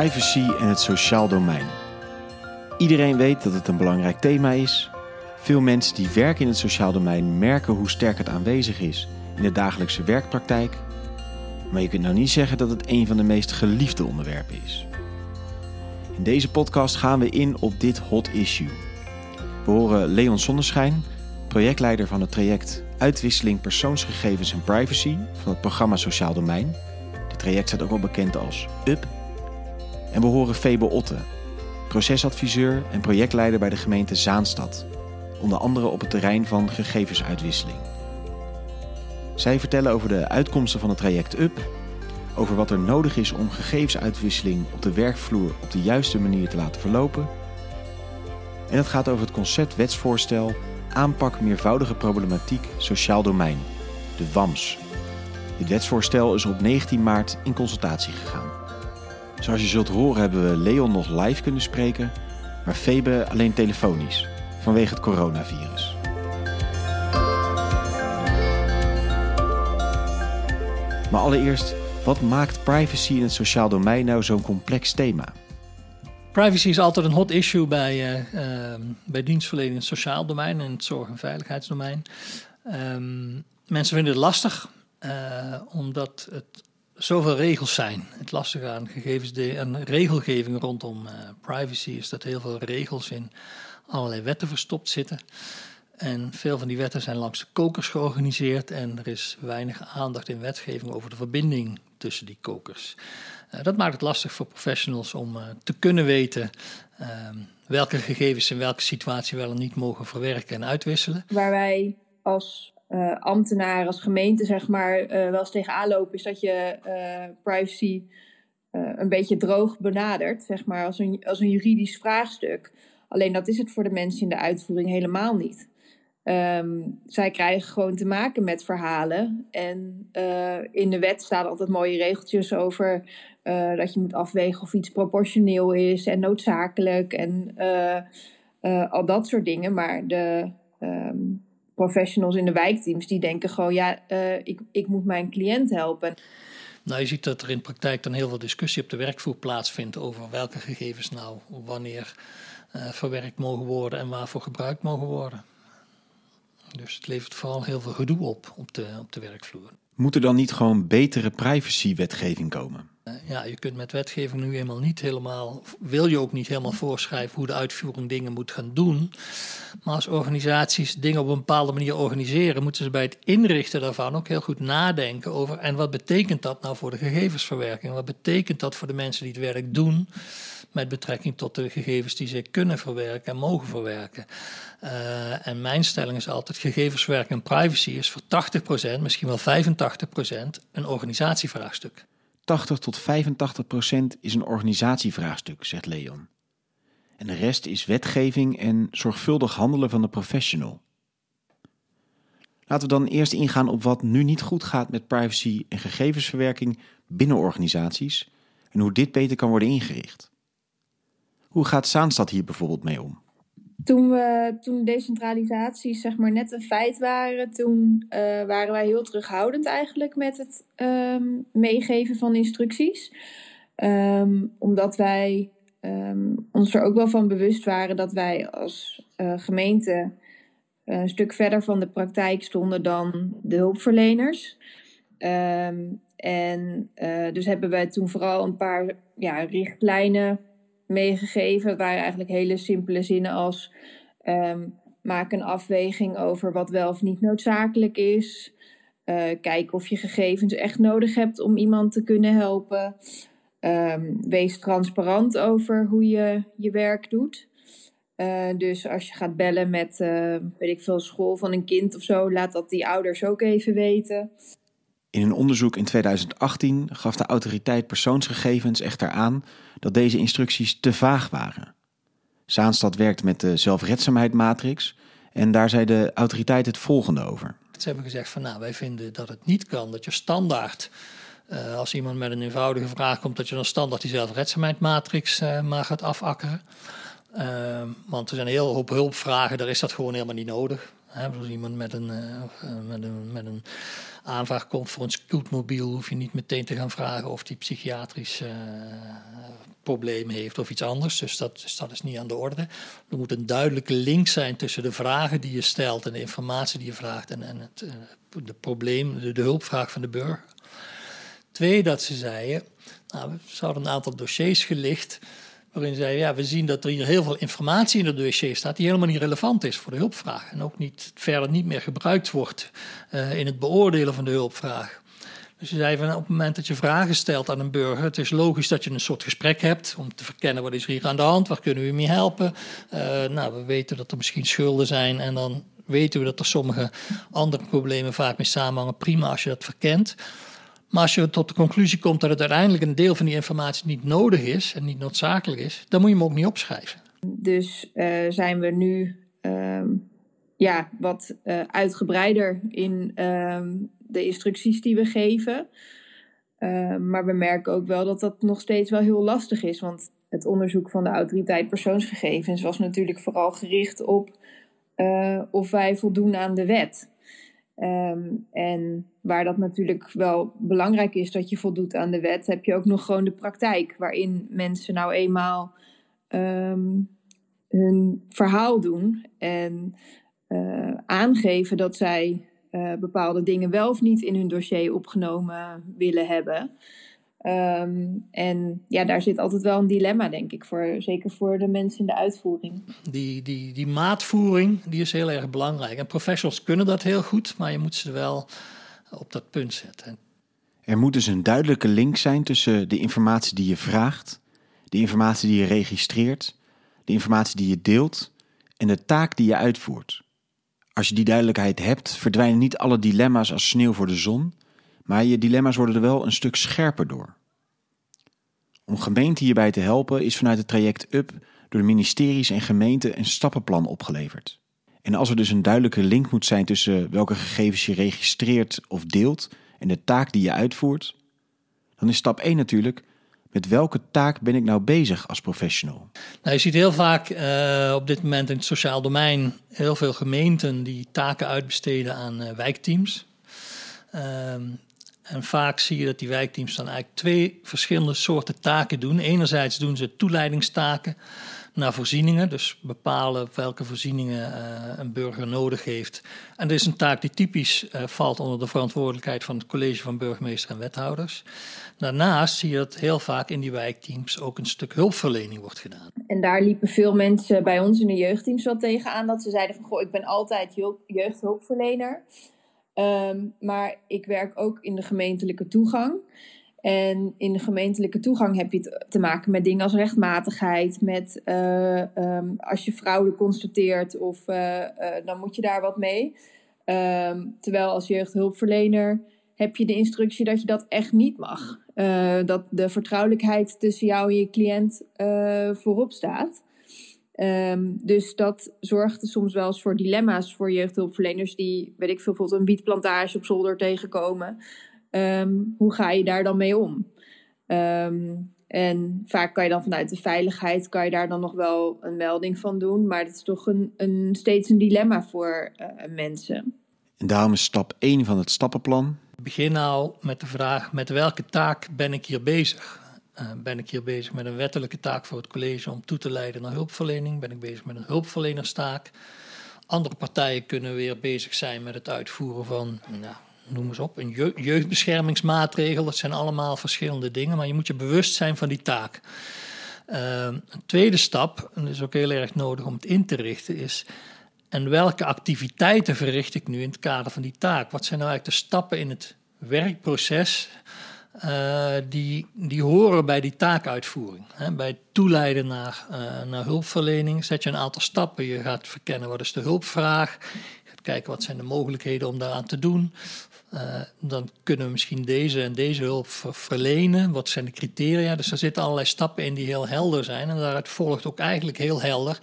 Privacy en het sociaal domein. Iedereen weet dat het een belangrijk thema is. Veel mensen die werken in het sociaal domein merken hoe sterk het aanwezig is in de dagelijkse werkpraktijk. Maar je kunt nou niet zeggen dat het een van de meest geliefde onderwerpen is. In deze podcast gaan we in op dit hot issue. We horen Leon Zonneschijn, projectleider van het traject Uitwisseling persoonsgegevens en privacy van het programma Sociaal Domein. Dit traject staat ook wel bekend als UP. En we horen Febe Otte, procesadviseur en projectleider bij de gemeente Zaanstad, onder andere op het terrein van gegevensuitwisseling. Zij vertellen over de uitkomsten van het traject UP, over wat er nodig is om gegevensuitwisseling op de werkvloer op de juiste manier te laten verlopen. En het gaat over het concept wetsvoorstel aanpak meervoudige problematiek sociaal domein, de WAMS. Dit wetsvoorstel is op 19 maart in consultatie gegaan. Zoals je zult horen hebben we Leon nog live kunnen spreken, maar Febe alleen telefonisch vanwege het coronavirus. Maar allereerst, wat maakt privacy in het sociaal domein nou zo'n complex thema? Privacy is altijd een hot issue bij, uh, bij dienstverlening in het sociaal domein en het zorg- en veiligheidsdomein. Um, mensen vinden het lastig, uh, omdat het zoveel regels zijn. Het lastige aan gegevens en regelgeving rondom uh, privacy is dat heel veel regels in allerlei wetten verstopt zitten. En veel van die wetten zijn langs de kokers georganiseerd en er is weinig aandacht in wetgeving over de verbinding tussen die kokers. Uh, dat maakt het lastig voor professionals om uh, te kunnen weten uh, welke gegevens in welke situatie wel en niet mogen verwerken en uitwisselen. Waar wij als uh, ambtenaar, als gemeente, zeg maar, uh, wel eens tegenaan lopen, is dat je uh, privacy een beetje droog benadert, zeg maar, als een, als een juridisch vraagstuk. Alleen dat is het voor de mensen in de uitvoering helemaal niet. Um, zij krijgen gewoon te maken met verhalen. En in de wet staan altijd mooie regeltjes over dat je moet afwegen of iets proportioneel is en noodzakelijk en al dat soort dingen. Maar de. Um, professionals in de wijkteams die denken gewoon, ja, uh, ik, ik moet mijn cliënt helpen. Nou, je ziet dat er in praktijk dan heel veel discussie op de werkvloer plaatsvindt over welke gegevens nou wanneer uh, verwerkt mogen worden en waarvoor gebruikt mogen worden. Dus het levert vooral heel veel gedoe op op de, op de werkvloer. Moet er dan niet gewoon betere privacywetgeving komen? Ja, je kunt met wetgeving nu eenmaal niet helemaal, wil je ook niet helemaal voorschrijven hoe de uitvoering dingen moet gaan doen. Maar als organisaties dingen op een bepaalde manier organiseren, moeten ze bij het inrichten daarvan ook heel goed nadenken over en wat betekent dat nou voor de gegevensverwerking? Wat betekent dat voor de mensen die het werk doen met betrekking tot de gegevens die ze kunnen verwerken en mogen verwerken? Uh, en mijn stelling is altijd: gegevensverwerking en privacy is voor 80%, misschien wel 85% een organisatievraagstuk. 80 tot 85 procent is een organisatievraagstuk, zegt Leon. En de rest is wetgeving en zorgvuldig handelen van de professional. Laten we dan eerst ingaan op wat nu niet goed gaat met privacy en gegevensverwerking binnen organisaties en hoe dit beter kan worden ingericht. Hoe gaat Zaanstad hier bijvoorbeeld mee om? Toen, we, toen decentralisaties zeg maar net een feit waren, toen uh, waren wij heel terughoudend eigenlijk met het um, meegeven van instructies. Um, omdat wij um, ons er ook wel van bewust waren dat wij als uh, gemeente een stuk verder van de praktijk stonden dan de hulpverleners. en dus hebben wij toen vooral een paar ja, richtlijnen meegegeven. Het waren eigenlijk hele simpele zinnen als um, maak een afweging over wat wel of niet noodzakelijk is. Uh, kijk of je gegevens echt nodig hebt om iemand te kunnen helpen. Um, wees transparant over hoe je je werk doet. Uh, dus als je gaat bellen met, uh, weet ik veel, school van een kind of zo, laat dat die ouders ook even weten. In een onderzoek in 2018 gaf de autoriteit persoonsgegevens echter aan dat deze instructies te vaag waren. Zaanstad werkt met de zelfredzaamheid-matrix en daar zei de autoriteit het volgende over. Ze hebben gezegd van nou, wij vinden dat het niet kan dat je standaard, uh, als iemand met een eenvoudige vraag komt, dat je dan standaard die zelfredzaamheid-matrix uh, maar gaat afakkeren. Uh, want er zijn een hele hoop hulpvragen, daar is dat gewoon helemaal niet nodig. Als iemand met een, met, een, met een aanvraag komt voor een scootmobiel, hoef je niet meteen te gaan vragen of die psychiatrisch problemen heeft of iets anders. Dus dat, dus dat is niet aan de orde. Er moet een duidelijke link zijn tussen de vragen die je stelt en de informatie die je vraagt en, en het de probleem, de, hulpvraag van de burger. Twee, dat ze zeiden, nou, we hadden een aantal dossiers gelicht waarin zeiden, ja, we zien dat er hier heel veel informatie in het dossier staat die helemaal niet relevant is voor de hulpvraag en ook niet, verder niet meer gebruikt wordt uh, in het beoordelen van de hulpvraag. Dus ze zeiden van op het moment dat je vragen stelt aan een burger, het is logisch dat je een soort gesprek hebt om te verkennen wat is er hier aan de hand, waar kunnen we mee helpen. Uh, nou, we weten dat er misschien schulden zijn en dan weten we dat er sommige andere problemen vaak mee samenhangen. Prima als je dat verkent. Maar als je tot de conclusie komt dat het uiteindelijk een deel van die informatie niet nodig is en niet noodzakelijk is, dan moet je hem ook niet opschrijven. Dus uh, zijn we nu uh, ja, wat uh, uitgebreider in ehm, de instructies die we geven. Ehm, maar we merken ook wel dat dat nog steeds wel heel lastig is. Want het onderzoek van de autoriteit persoonsgegevens was natuurlijk vooral gericht op uh, of wij voldoen aan de wet. Um, en waar dat natuurlijk wel belangrijk is dat je voldoet aan de wet, heb je ook nog gewoon de praktijk, waarin mensen nou eenmaal um, hun verhaal doen en uh, aangeven dat zij uh, bepaalde dingen wel of niet in hun dossier opgenomen willen hebben. Um, en ja, daar zit altijd wel een dilemma, denk ik, voor, zeker voor de mensen in de uitvoering. Die, die, die maatvoering die is heel erg belangrijk. En professionals kunnen dat heel goed, maar je moet ze wel op dat punt zetten. Er moet dus een duidelijke link zijn tussen de informatie die je vraagt, de informatie die je registreert, de informatie die je deelt en de taak die je uitvoert. Als je die duidelijkheid hebt, verdwijnen niet alle dilemma's als sneeuw voor de zon, maar je dilemma's worden er wel een stuk scherper door. Om gemeenten hierbij te helpen is vanuit het traject UP door de ministeries en gemeenten een stappenplan opgeleverd. En als er dus een duidelijke link moet zijn tussen welke gegevens je registreert of deelt en de taak die je uitvoert, dan is stap 1 natuurlijk met welke taak ben ik nou bezig als professional? Nou, je ziet heel vaak uh, op dit moment in het sociaal domein heel veel gemeenten die taken uitbesteden aan uh, wijkteams. Uh, en vaak zie je dat die wijkteams dan eigenlijk twee verschillende soorten taken doen. Enerzijds doen ze toeleidingstaken naar voorzieningen, dus bepalen welke voorzieningen uh, een burger nodig heeft. En dit is een taak die typisch uh, valt onder de verantwoordelijkheid van het college van burgemeester en wethouders. Daarnaast zie je dat heel vaak in die wijkteams ook een stuk hulpverlening wordt gedaan. En daar liepen veel mensen bij ons in de jeugdteams wel tegenaan dat ze zeiden van goh, ik ben altijd jeugdhulpverlener. Um, maar ik werk ook in de gemeentelijke toegang. En in de gemeentelijke toegang heb je te maken met dingen als rechtmatigheid, met uh, um, als je fraude constateert of uh, uh, dan moet je daar wat mee. Um, terwijl als jeugdhulpverlener heb je de instructie dat je dat echt niet mag. dat de vertrouwelijkheid tussen jou en je cliënt voorop staat. Um, dus dat zorgt soms wel eens voor dilemma's voor jeugdhulpverleners die, weet ik veel, bijvoorbeeld een wietplantage op zolder tegenkomen. Um, hoe ga je daar dan mee om? Um, en vaak kan je dan vanuit de veiligheid, kan je daar dan nog wel een melding van doen. Maar het is toch een, een, steeds een dilemma voor uh, mensen. En daarom is stap 1 van het stappenplan. Begin nou met de vraag, met welke taak ben ik hier bezig? Uh, ben ik hier bezig met een wettelijke taak voor het college om toe te leiden naar hulpverlening? Ben ik bezig met een hulpverlenerstaak? Andere partijen kunnen weer bezig zijn met het uitvoeren van, nou, noem eens op, een je jeugdbeschermingsmaatregel. Dat zijn allemaal verschillende dingen, maar je moet je bewust zijn van die taak. Uh, een tweede stap, en dat is ook heel erg nodig om het in te richten, is en welke activiteiten verricht ik nu in het kader van die taak? Wat zijn nou eigenlijk de stappen in het werkproces uh, die, die horen bij die taakuitvoering. Hè. Bij het toeleiden naar, uh, naar hulpverlening zet je een aantal stappen. Je gaat verkennen wat is de hulpvraag. Je gaat kijken wat zijn de mogelijkheden om daaraan te doen. Uh, dan kunnen we misschien deze en deze hulp verlenen. Wat zijn de criteria? Dus er zitten allerlei stappen in die heel helder zijn. En daaruit volgt ook eigenlijk heel helder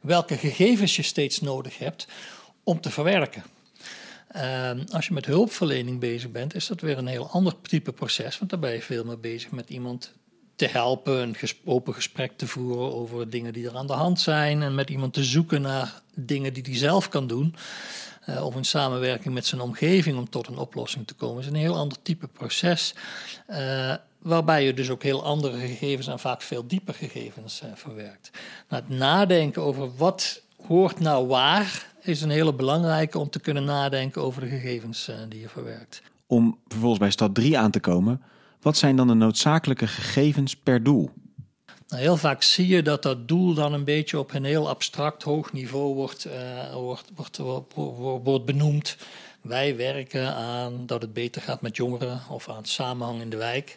welke gegevens je steeds nodig hebt om te verwerken. Uh, als je met hulpverlening bezig bent, is dat weer een heel ander type proces. Want dan ben je veel meer bezig met iemand te helpen, een open gesprek te voeren over dingen die er aan de hand zijn. En met iemand te zoeken naar dingen die hij zelf kan doen. Uh, of in samenwerking met zijn omgeving om tot een oplossing te komen. Het is een heel ander type proces. Uh, waarbij je dus ook heel andere gegevens en vaak veel dieper gegevens uh, verwerkt. Nou, het nadenken over wat hoort nou waar is een hele belangrijke om te kunnen nadenken over de gegevens die je verwerkt. Om vervolgens bij stap 3 aan te komen, wat zijn dan de noodzakelijke gegevens per doel? Nou, heel vaak zie je dat dat doel dan een beetje op een heel abstract hoog niveau wordt, uh, wordt, wordt, wordt, wordt, benoemd. Wij werken aan dat het beter gaat met jongeren of aan het samenhang in de wijk.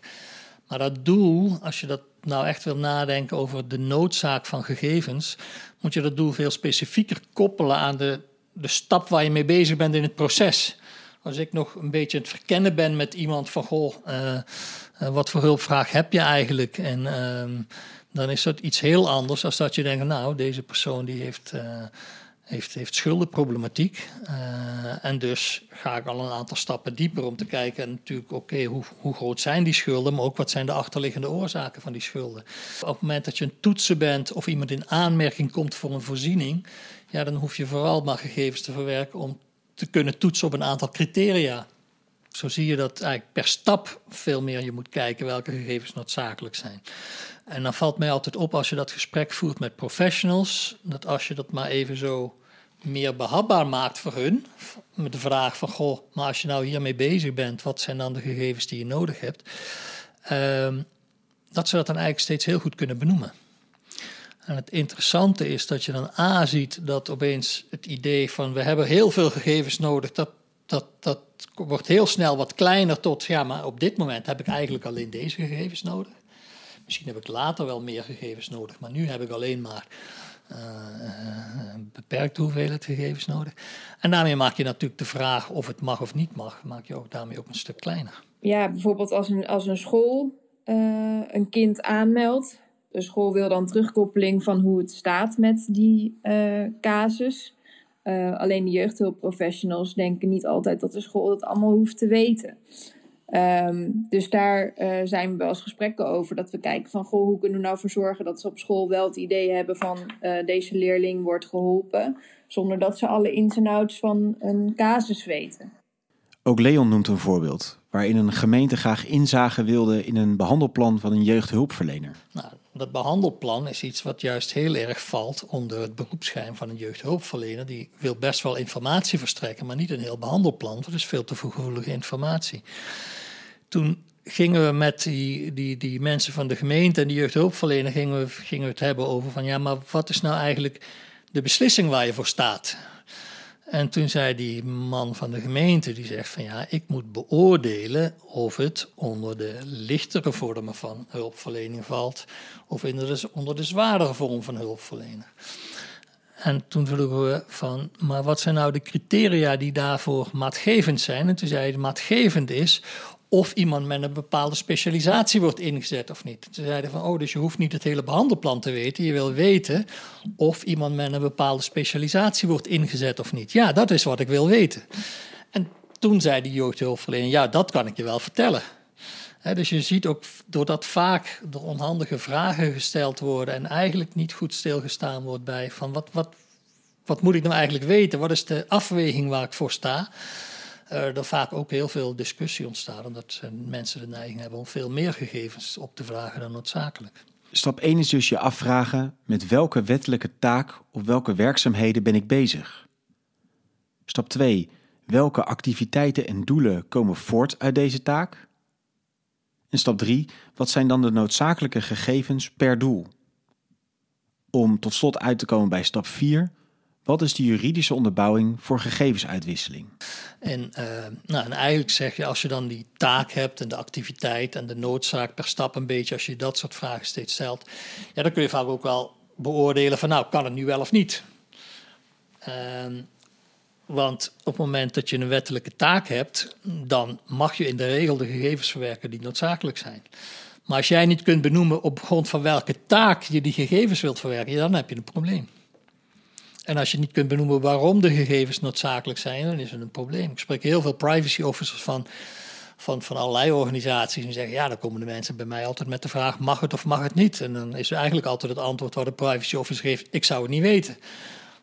Maar dat doel, als je dat nou echt wil nadenken over de noodzaak van gegevens, moet je dat doel veel specifieker koppelen aan de, de stap waar je mee bezig bent in het proces. Als ik nog een beetje het verkennen ben met iemand van goh, uh, uh, wat voor hulpvraag heb je eigenlijk? En uh, dan is dat iets heel anders dan dat je denkt, nou, deze persoon die heeft, uh, heeft, heeft schuldenproblematiek. Uh, en dus ga ik al een aantal stappen dieper om te kijken, natuurlijk, oké, hoe, hoe groot zijn die schulden, maar ook wat zijn de achterliggende oorzaken van die schulden. Op het moment dat je een toetsen bent of iemand in aanmerking komt voor een voorziening, ja, dan hoef je vooral maar gegevens te verwerken om te kunnen toetsen op een aantal criteria. Zo zie je dat eigenlijk per stap veel meer je moet kijken welke gegevens noodzakelijk zijn. En dan valt mij altijd op als je dat gesprek voert met professionals, dat als je dat maar even zo meer behapbaar maakt voor hun, met de vraag van, goh, maar als je nou hiermee bezig bent, wat zijn dan de gegevens die je nodig hebt? Um, dat ze dat dan eigenlijk steeds heel goed kunnen benoemen. En het interessante is dat je dan A ziet dat opeens het idee van we hebben heel veel gegevens nodig, dat, dat, dat wordt heel snel wat kleiner tot, ja, maar op dit moment heb ik eigenlijk alleen deze gegevens nodig. Misschien heb ik later wel meer gegevens nodig, maar nu heb ik alleen maar een beperkte hoeveelheid gegevens nodig. En daarmee maak je natuurlijk de vraag of het mag of niet mag, maak je ook daarmee ook een stuk kleiner. Ja, bijvoorbeeld als een, als een school uh, een kind aanmeldt. De school wil dan terugkoppeling van hoe het staat met die casus. alleen de jeugdhulpprofessionals denken niet altijd dat de school dat allemaal hoeft te weten. Um, dus daar uh, zijn we wel eens gesprekken over. Dat we kijken van, goh, hoe kunnen we nou voor zorgen dat ze op school wel het idee hebben van uh, deze leerling wordt geholpen. Zonder dat ze alle ins en outs van een casus weten. Ook Leon noemt een voorbeeld waarin een gemeente graag inzage wilde in een behandelplan van een jeugdhulpverlener. Nou, dat behandelplan is iets wat juist heel erg valt onder het beroepsgeheim van een jeugdhulpverlener. Die wil best wel informatie verstrekken, maar niet een heel behandelplan. Dat is veel te gevoelige informatie toen gingen we met die, die, die mensen van de gemeente en die jeugdhulpverlener gingen we, gingen we het hebben over van ja, maar wat is nou eigenlijk de beslissing waar je voor staat? En toen zei die man van de gemeente, die zegt van ja, ik moet beoordelen of het onder de lichtere vormen van hulpverlening valt of onder de zwaardere vorm van hulpverlening. En toen vroegen we van, maar wat zijn nou de criteria die daarvoor maatgevend zijn? En toen zei hij, maatgevend is of iemand met een bepaalde specialisatie wordt ingezet of niet. Ze zeiden van, oh, dus je hoeft niet het hele behandelplan te weten. Je wil weten of iemand met een bepaalde specialisatie wordt ingezet of niet. Ja, dat is wat ik wil weten. En toen zei de jeugdhulpverlener, ja, dat kan ik je wel vertellen. dus je ziet ook doordat vaak er onhandige vragen gesteld worden en eigenlijk niet goed stilgestaan wordt bij van wat, wat, wat moet ik nou eigenlijk weten? Wat is de afweging waar ik voor sta? Uh, er vaak ook heel veel discussie ontstaat, omdat mensen de neiging hebben om veel meer gegevens op te vragen dan noodzakelijk. Stap 1 is dus je afvragen met welke wettelijke taak of welke werkzaamheden ben ik bezig. Stap 2. Welke activiteiten en doelen komen voort uit deze taak? En stap 3. Wat zijn dan de noodzakelijke gegevens per doel? Om tot slot uit te komen bij stap 4. Wat is de juridische onderbouwing voor gegevensuitwisseling? En, uh, nou, en eigenlijk zeg je, als je dan die taak hebt en de activiteit en de noodzaak per stap een beetje, als je dat soort vragen steeds stelt, ja, dan kun je vaak ook wel beoordelen van, nou, kan het nu wel of niet? Uh, want op het moment dat je een wettelijke taak hebt, dan mag je in de regel de gegevens verwerken die noodzakelijk zijn. Maar als jij niet kunt benoemen op grond van welke taak je die gegevens wilt verwerken, dan heb je een probleem. En als je niet kunt benoemen waarom de gegevens noodzakelijk zijn, dan is het een probleem. Ik spreek heel veel privacy officers van, van, van allerlei organisaties en zeggen, ja, dan komen de mensen bij mij altijd met de vraag, mag het of mag het niet? En dan is eigenlijk altijd het antwoord wat de privacy officer geeft, ik zou het niet weten.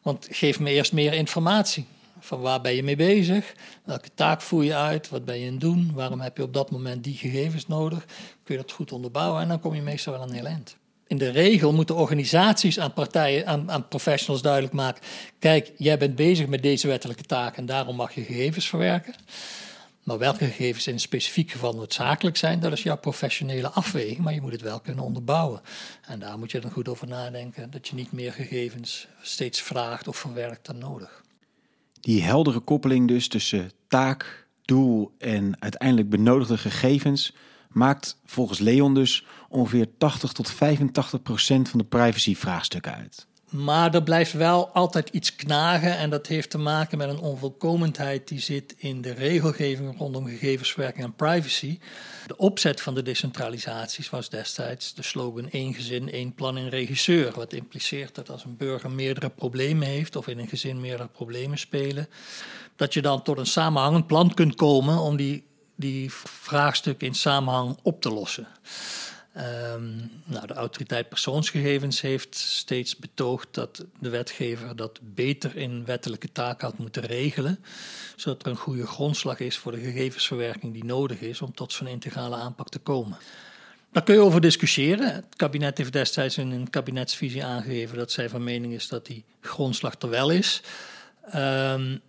Want geef me eerst meer informatie. Van waar ben je mee bezig? Welke taak voer je uit? Wat ben je aan het doen? Waarom heb je op dat moment die gegevens nodig? Kun je dat goed onderbouwen? En dan kom je meestal wel aan heel eind. In de regel moeten organisaties aan partijen, aan, aan professionals duidelijk maken: kijk, jij bent bezig met deze wettelijke taak en daarom mag je gegevens verwerken. Maar welke gegevens in een specifiek geval noodzakelijk zijn, dat is jouw professionele afweging, maar je moet het wel kunnen onderbouwen. En daar moet je dan goed over nadenken, dat je niet meer gegevens steeds vraagt of verwerkt dan nodig. Die heldere koppeling dus tussen taak, doel en uiteindelijk benodigde gegevens maakt volgens Leon dus ongeveer 80 tot 85 procent van de privacyvraagstukken uit. Maar er blijft wel altijd iets knagen en dat heeft te maken met een onvolkomenheid die zit in de regelgeving rondom gegevensverwerking en privacy. De opzet van de decentralisaties was destijds de slogan één gezin, één plan, één regisseur. Wat impliceert dat als een burger meerdere problemen heeft of in een gezin meerdere problemen spelen, dat je dan tot een samenhangend plan kunt komen om die, die vraagstukken in samenhang op te lossen. Um, nou, de autoriteit persoonsgegevens heeft steeds betoogd dat de wetgever dat beter in wettelijke taak had moeten regelen, zodat er een goede grondslag is voor de gegevensverwerking die nodig is om tot zo'n integrale aanpak te komen. Daar kun je over discussiëren. Het kabinet heeft destijds in een kabinetsvisie aangegeven dat zij van mening is dat die grondslag er wel is. Um,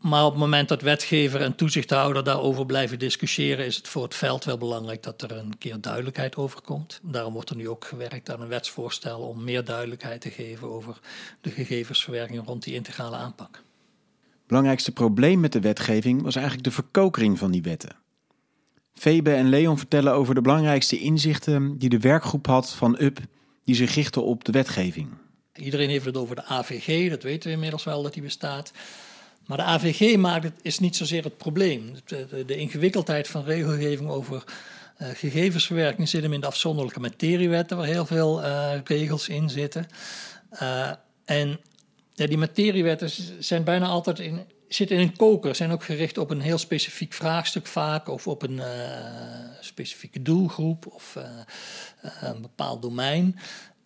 maar op het moment dat wetgever en toezichthouder daarover blijven discussiëren, is het voor het veld wel belangrijk dat er een keer duidelijkheid over komt. Daarom wordt er nu ook gewerkt aan een wetsvoorstel om meer duidelijkheid te geven over de gegevensverwerking rond die integrale aanpak. Belangrijkste probleem met de wetgeving was eigenlijk de verkokering van die wetten. Febe en Leon vertellen over de belangrijkste inzichten die de werkgroep had van UP, die zich richtte op de wetgeving. Iedereen heeft het over de AVG, dat weten we inmiddels wel dat die bestaat. Maar de AVG maakt het, is niet zozeer het probleem. De, de, ingewikkeldheid van regelgeving over uh, gegevensverwerking zit hem in de afzonderlijke materiewetten, waar heel veel uh, regels in zitten. Uh, en ja, die materiewetten zijn bijna altijd in, zitten in een koker, zijn ook gericht op een heel specifiek vraagstuk vaak, of op een specifieke doelgroep of een bepaald domein.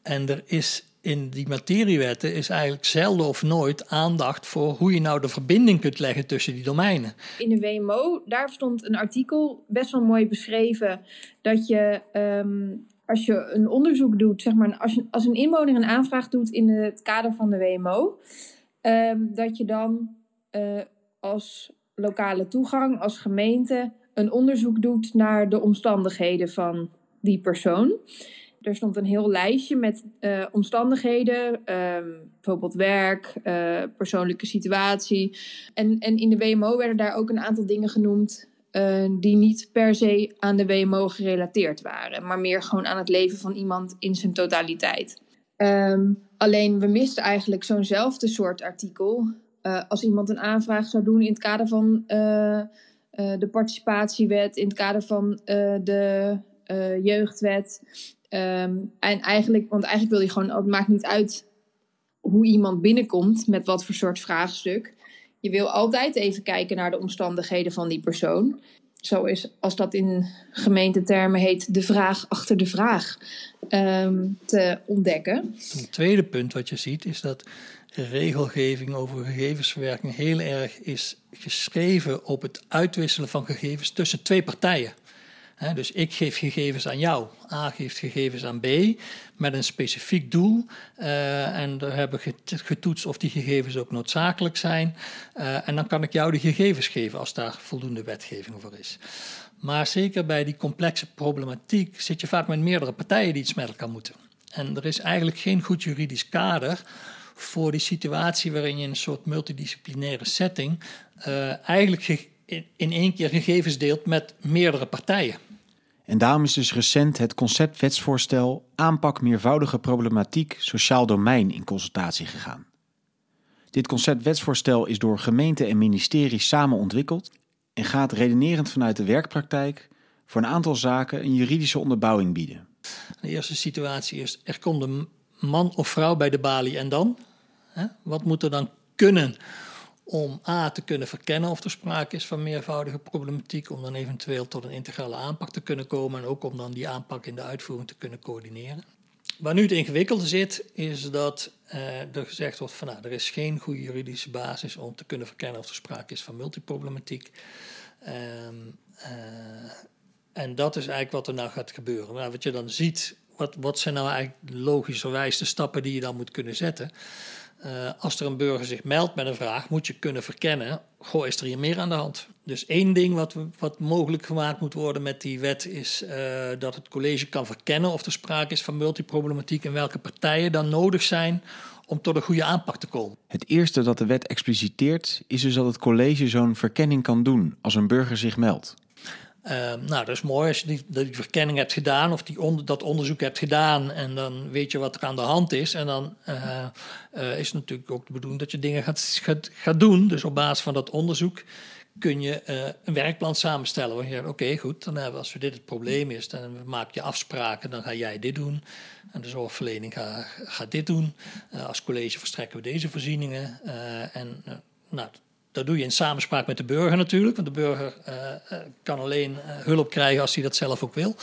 En er is in die materiewetten is eigenlijk zelden of nooit aandacht voor hoe je nou de verbinding kunt leggen tussen die domeinen. In de WMO, daar stond een artikel best wel mooi beschreven dat je ehm, als je een onderzoek doet, zeg maar, als, je, als een inwoner een aanvraag doet in het kader van de WMO, ehm, dat je dan uh, als lokale toegang, als gemeente, een onderzoek doet naar de omstandigheden van die persoon er stond een heel lijstje met uh, omstandigheden, um, bijvoorbeeld werk, uh, persoonlijke situatie. En, en in de WMO werden daar ook een aantal dingen genoemd uh, die niet per se aan de WMO gerelateerd waren, maar meer gewoon aan het leven van iemand in zijn totaliteit. Um, alleen we misten eigenlijk zo'nzelfde soort artikel als iemand een aanvraag zou doen in het kader van de participatiewet, in het kader van de jeugdwet. Um, en eigenlijk, want eigenlijk wil je gewoon, het maakt niet uit hoe iemand binnenkomt met wat voor soort vraagstuk. Je wil altijd even kijken naar de omstandigheden van die persoon. Zo is, als dat in gemeentetermen heet, de vraag achter de vraag um, te ontdekken. Het tweede punt wat je ziet is dat regelgeving over gegevensverwerking heel erg is geschreven op het uitwisselen van gegevens tussen twee partijen dus ik geef gegevens aan jou, A geeft gegevens aan B met een specifiek doel. Uh, en daar hebben we getoetst of die gegevens ook noodzakelijk zijn. Uh, en dan kan ik jou de gegevens geven als daar voldoende wetgeving voor is. Maar zeker bij die complexe problematiek zit je vaak met meerdere partijen die iets met elkaar moeten. En er is eigenlijk geen goed juridisch kader voor die situatie waarin je in een soort multidisciplinaire setting uh, eigenlijk in één keer gegevens deelt met meerdere partijen. En daarom is dus recent het conceptwetsvoorstel aanpak meervoudige problematiek sociaal domein in consultatie gegaan. Dit conceptwetsvoorstel is door gemeente en ministerie samen ontwikkeld en gaat redenerend vanuit de werkpraktijk voor een aantal zaken een juridische onderbouwing bieden. De eerste situatie is: er komt een man of vrouw bij de balie en dan? Wat moet er dan kunnen om A te kunnen verkennen of er sprake is van meervoudige problematiek, om dan eventueel tot een integrale aanpak te kunnen komen en ook om dan die aanpak in de uitvoering te kunnen coördineren. waar nu het ingewikkelde zit, is dat uh, er gezegd wordt van nou, er is geen goede juridische basis om te kunnen verkennen of er sprake is van multiproblematiek. Um, uh, en dat is eigenlijk wat er nou gaat gebeuren. Maar wat je dan ziet, wat, wat zijn nou eigenlijk logischerwijs de stappen die je dan moet kunnen zetten? Uh, als er een burger zich meldt met een vraag, moet je kunnen verkennen: goh, is er hier meer aan de hand? Dus één ding wat, wat mogelijk gemaakt moet worden met die wet is uh, dat het college kan verkennen of er sprake is van multiproblematiek en welke partijen dan nodig zijn om tot een goede aanpak te komen. Het eerste dat de wet expliciteert is dus dat het college zo'n verkenning kan doen als een burger zich meldt. Uh, nou, dat is mooi als je die, die verkenning hebt gedaan of die onder, dat onderzoek hebt gedaan en dan weet je wat er aan de hand is. En dan uh, uh, is natuurlijk ook de bedoeling dat je dingen gaat, gaat, gaat doen. Dus op basis van dat onderzoek kun je een werkplan samenstellen. Waar je zegt, oké, goed, dan hebben, als we dit het probleem is, dan maak je afspraken, dan ga jij dit doen. En de zorgverlening gaat, gaat dit doen. als college verstrekken we deze voorzieningen. en nou, dat doe je in samenspraak met de burger natuurlijk, want de burger uh, kan alleen uh, hulp krijgen als hij dat zelf ook wil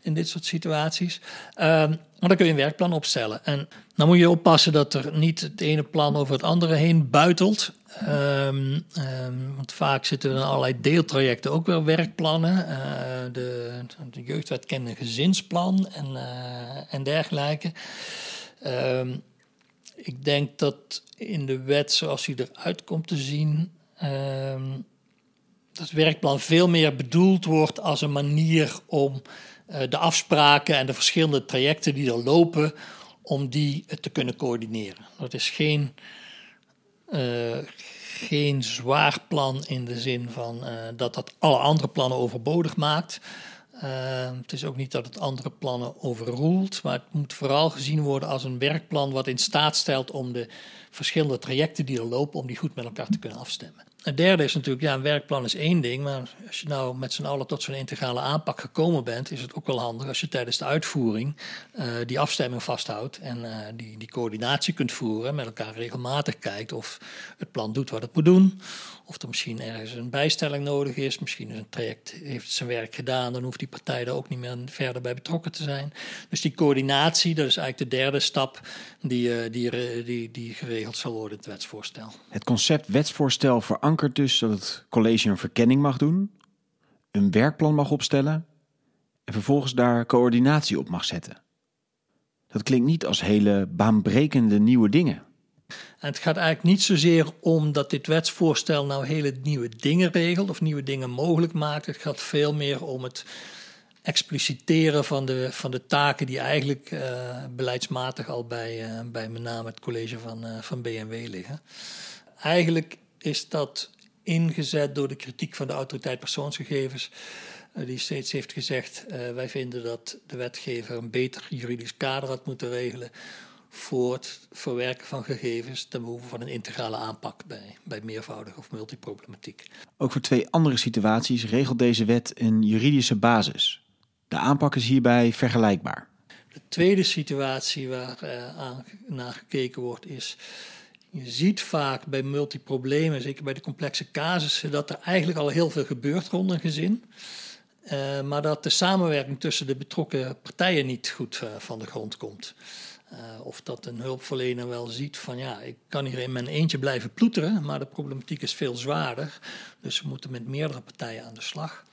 in dit soort situaties. Um, maar dan kun je een werkplan opstellen. En dan moet je oppassen dat er niet het ene plan over het andere heen buitelt. Um, um, want vaak zitten er in allerlei deeltrajecten ook wel werkplannen. De, de jeugdwet kent een gezinsplan en, en dergelijke. Ik denk dat in de wet, zoals die eruit komt te zien, uh, dat werkplan veel meer bedoeld wordt als een manier om uh, de afspraken en de verschillende trajecten die er lopen, om die te kunnen coördineren. Dat is geen, uh, geen zwaar plan in de zin van dat dat alle andere plannen overbodig maakt. Uh, het is ook niet dat het andere plannen overroelt, maar het moet vooral gezien worden als een werkplan wat in staat stelt om de verschillende trajecten die er lopen, om die goed met elkaar te kunnen afstemmen. Het derde is natuurlijk, ja, een werkplan is één ding, maar als je nou met z'n allen tot zo'n integrale aanpak gekomen bent, is het ook wel handig als je tijdens de uitvoering uh, die afstemming vasthoudt en uh, die, die coördinatie kunt voeren, met elkaar regelmatig kijkt of het plan doet wat het moet doen, of er misschien ergens een bijstelling nodig is, misschien is een traject heeft zijn werk gedaan, dan hoeft die partij daar ook niet meer verder bij betrokken te zijn. Dus die coördinatie, dat is eigenlijk de derde stap die, uh, die, die, die geregeld zal worden het wetsvoorstel. Het concept wetsvoorstel verankert verankert dus dat het college een verkenning mag doen, een werkplan mag opstellen en vervolgens daar coördinatie op mag zetten. Dat klinkt niet als hele baanbrekende nieuwe dingen. En het gaat eigenlijk niet zozeer om dat dit wetsvoorstel nou hele nieuwe dingen regelt of nieuwe dingen mogelijk maakt. Het gaat veel meer om het expliciteren van de, van de taken die eigenlijk uh, beleidsmatig al bij, uh, bij met name het college van, uh, van BMW liggen. Eigenlijk is dat ingezet door de kritiek van de autoriteit persoonsgegevens, die steeds heeft gezegd: wij vinden dat de wetgever een beter juridisch kader had moeten regelen voor het verwerken van gegevens ten behoeve van een integrale aanpak bij, bij meervoudige of multiproblematiek. Ook voor twee andere situaties regelt deze wet een juridische basis. De aanpak is hierbij vergelijkbaar. De tweede situatie waar uh, aan, naar gekeken wordt is je ziet vaak bij multiproblemen, zeker bij de complexe casussen, dat er eigenlijk al heel veel gebeurt rond een gezin. Uh, maar dat de samenwerking tussen de betrokken partijen niet goed uh, van de grond komt. Of dat een hulpverlener wel ziet van ja, ik kan hier in mijn eentje blijven ploeteren, maar de problematiek is veel zwaarder. Dus we moeten met meerdere partijen aan de slag.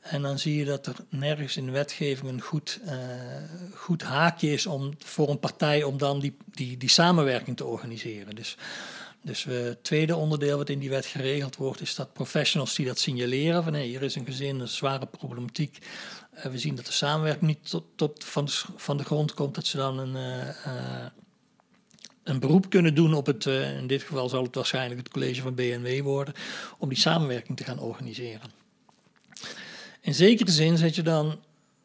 En dan zie je dat er nergens in de wetgeving een goed, uh, goed haakje is om, voor een partij om dan die, die, die samenwerking te organiseren. Dus, dus het tweede onderdeel wat in die wet geregeld wordt, is dat professionals die dat signaleren: van hey, hier is een gezin, een zware problematiek. Uh, we zien dat de samenwerking niet tot, tot van, de, van de grond komt, dat ze dan een een beroep kunnen doen op het, in dit geval zal het waarschijnlijk het college van BNW worden, om die samenwerking te gaan organiseren. In zekere zin zet je dan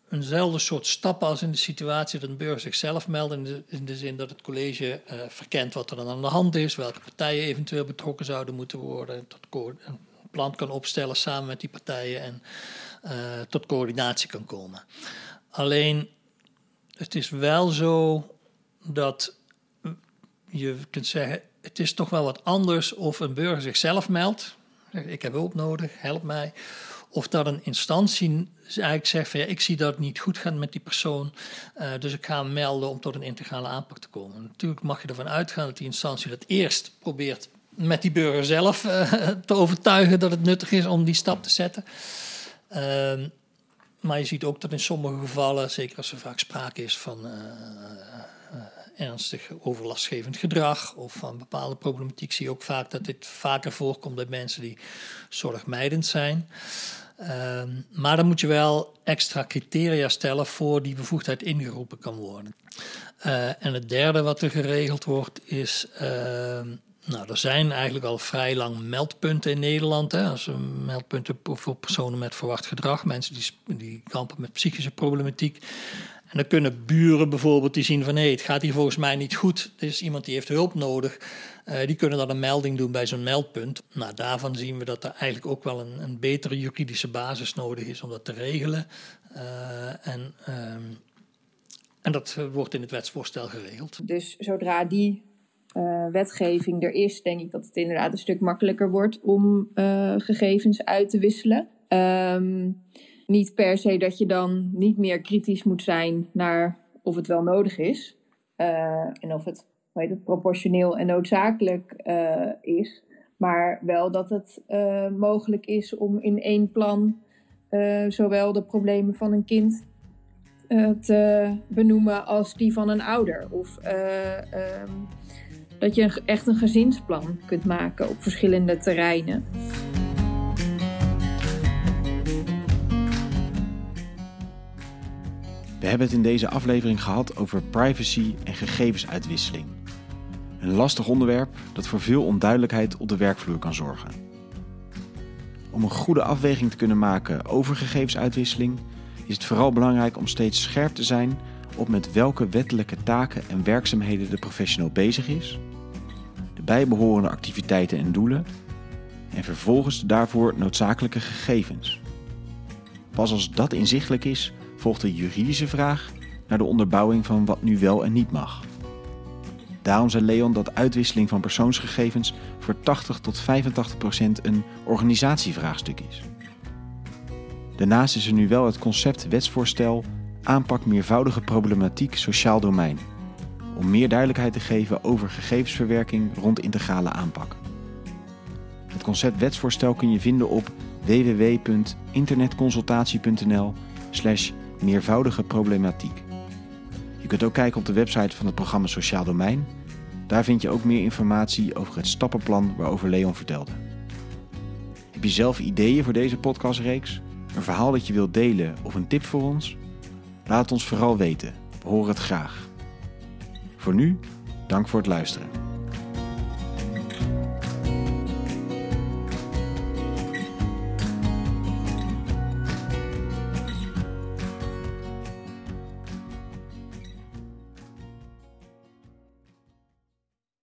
eenzelfde soort stappen als in de situatie dat een burger zichzelf meldt. In de, in de zin dat het college uh, verkent wat er dan aan de hand is, welke partijen eventueel betrokken zouden moeten worden, tot een plan kan opstellen samen met die partijen en uh, tot coördinatie kan komen. Alleen, het is wel zo dat je kunt zeggen, het is toch wel wat anders of een burger zichzelf meldt. Ik heb hulp nodig, help mij Of dat een instantie eigenlijk zegt van ja, ik zie dat het niet goed gaat met die persoon, uh, dus ik ga hem melden om tot een integrale aanpak te komen. Natuurlijk mag je ervan uitgaan dat die instantie dat eerst probeert met die burger zelf uh, te overtuigen dat het nuttig is om die stap te zetten. Uh, maar je ziet ook dat in sommige gevallen, zeker als er vaak sprake is van uh, ernstig overlastgevend gedrag of van bepaalde problematiek, zie je ook vaak dat dit vaker voorkomt bij mensen die zorgmijdend zijn. Ehm, maar dan moet je wel extra criteria stellen voor die bevoegdheid ingeroepen kan worden. Uh, en het derde wat er geregeld wordt is. Uh, nou, er zijn eigenlijk al vrij lang meldpunten in Nederland. Hè, als meldpunten voor personen met verwacht gedrag, mensen die, die kampen met psychische problematiek. En dan kunnen buren bijvoorbeeld die zien van hé, het gaat hier volgens mij niet goed. Er is iemand die heeft hulp nodig. Uh, die kunnen dan een melding doen bij zo'n meldpunt. Nou, daarvan zien we dat er eigenlijk ook wel een, een betere juridische basis nodig is om dat te regelen. Uh, en, um, en dat wordt in het wetsvoorstel geregeld. Dus zodra die wetgeving er is, denk ik dat het inderdaad een stuk makkelijker wordt om gegevens uit te wisselen. Um, niet per se dat je dan niet meer kritisch moet zijn naar of het wel nodig is. Uh, en of het, weet het proportioneel en noodzakelijk uh, is. Maar wel dat het uh, mogelijk is om in één plan zowel de problemen van een kind te benoemen als die van een ouder. Of um, dat je echt een gezinsplan kunt maken op verschillende terreinen. We hebben het in deze aflevering gehad over privacy en gegevensuitwisseling. Een lastig onderwerp dat voor veel onduidelijkheid op de werkvloer kan zorgen. Om een goede afweging te kunnen maken over gegevensuitwisseling is het vooral belangrijk om steeds scherp te zijn op met welke wettelijke taken en werkzaamheden de professional bezig is, de bijbehorende activiteiten en doelen en vervolgens de daarvoor noodzakelijke gegevens. Pas als dat inzichtelijk is, volgt de juridische vraag naar de onderbouwing van wat nu wel en niet mag. Daarom zei Leon dat uitwisseling van persoonsgegevens voor 80 tot 85 procent een organisatievraagstuk is. Daarnaast is er nu wel het concept wetsvoorstel aanpak meervoudige problematiek sociaal domein, om meer duidelijkheid te geven over gegevensverwerking rond integrale aanpak. Het concept wetsvoorstel kun je vinden op www.internetconsultatie.nl meervoudige problematiek. Je kunt ook kijken op de website van het programma Sociaal Domein. Daar vind je ook meer informatie over het stappenplan waarover Leon vertelde. Heb je zelf ideeën voor deze podcastreeks? Een verhaal dat je wilt delen of een tip voor ons? Laat ons vooral weten. We horen het graag. Voor nu, dank voor het luisteren.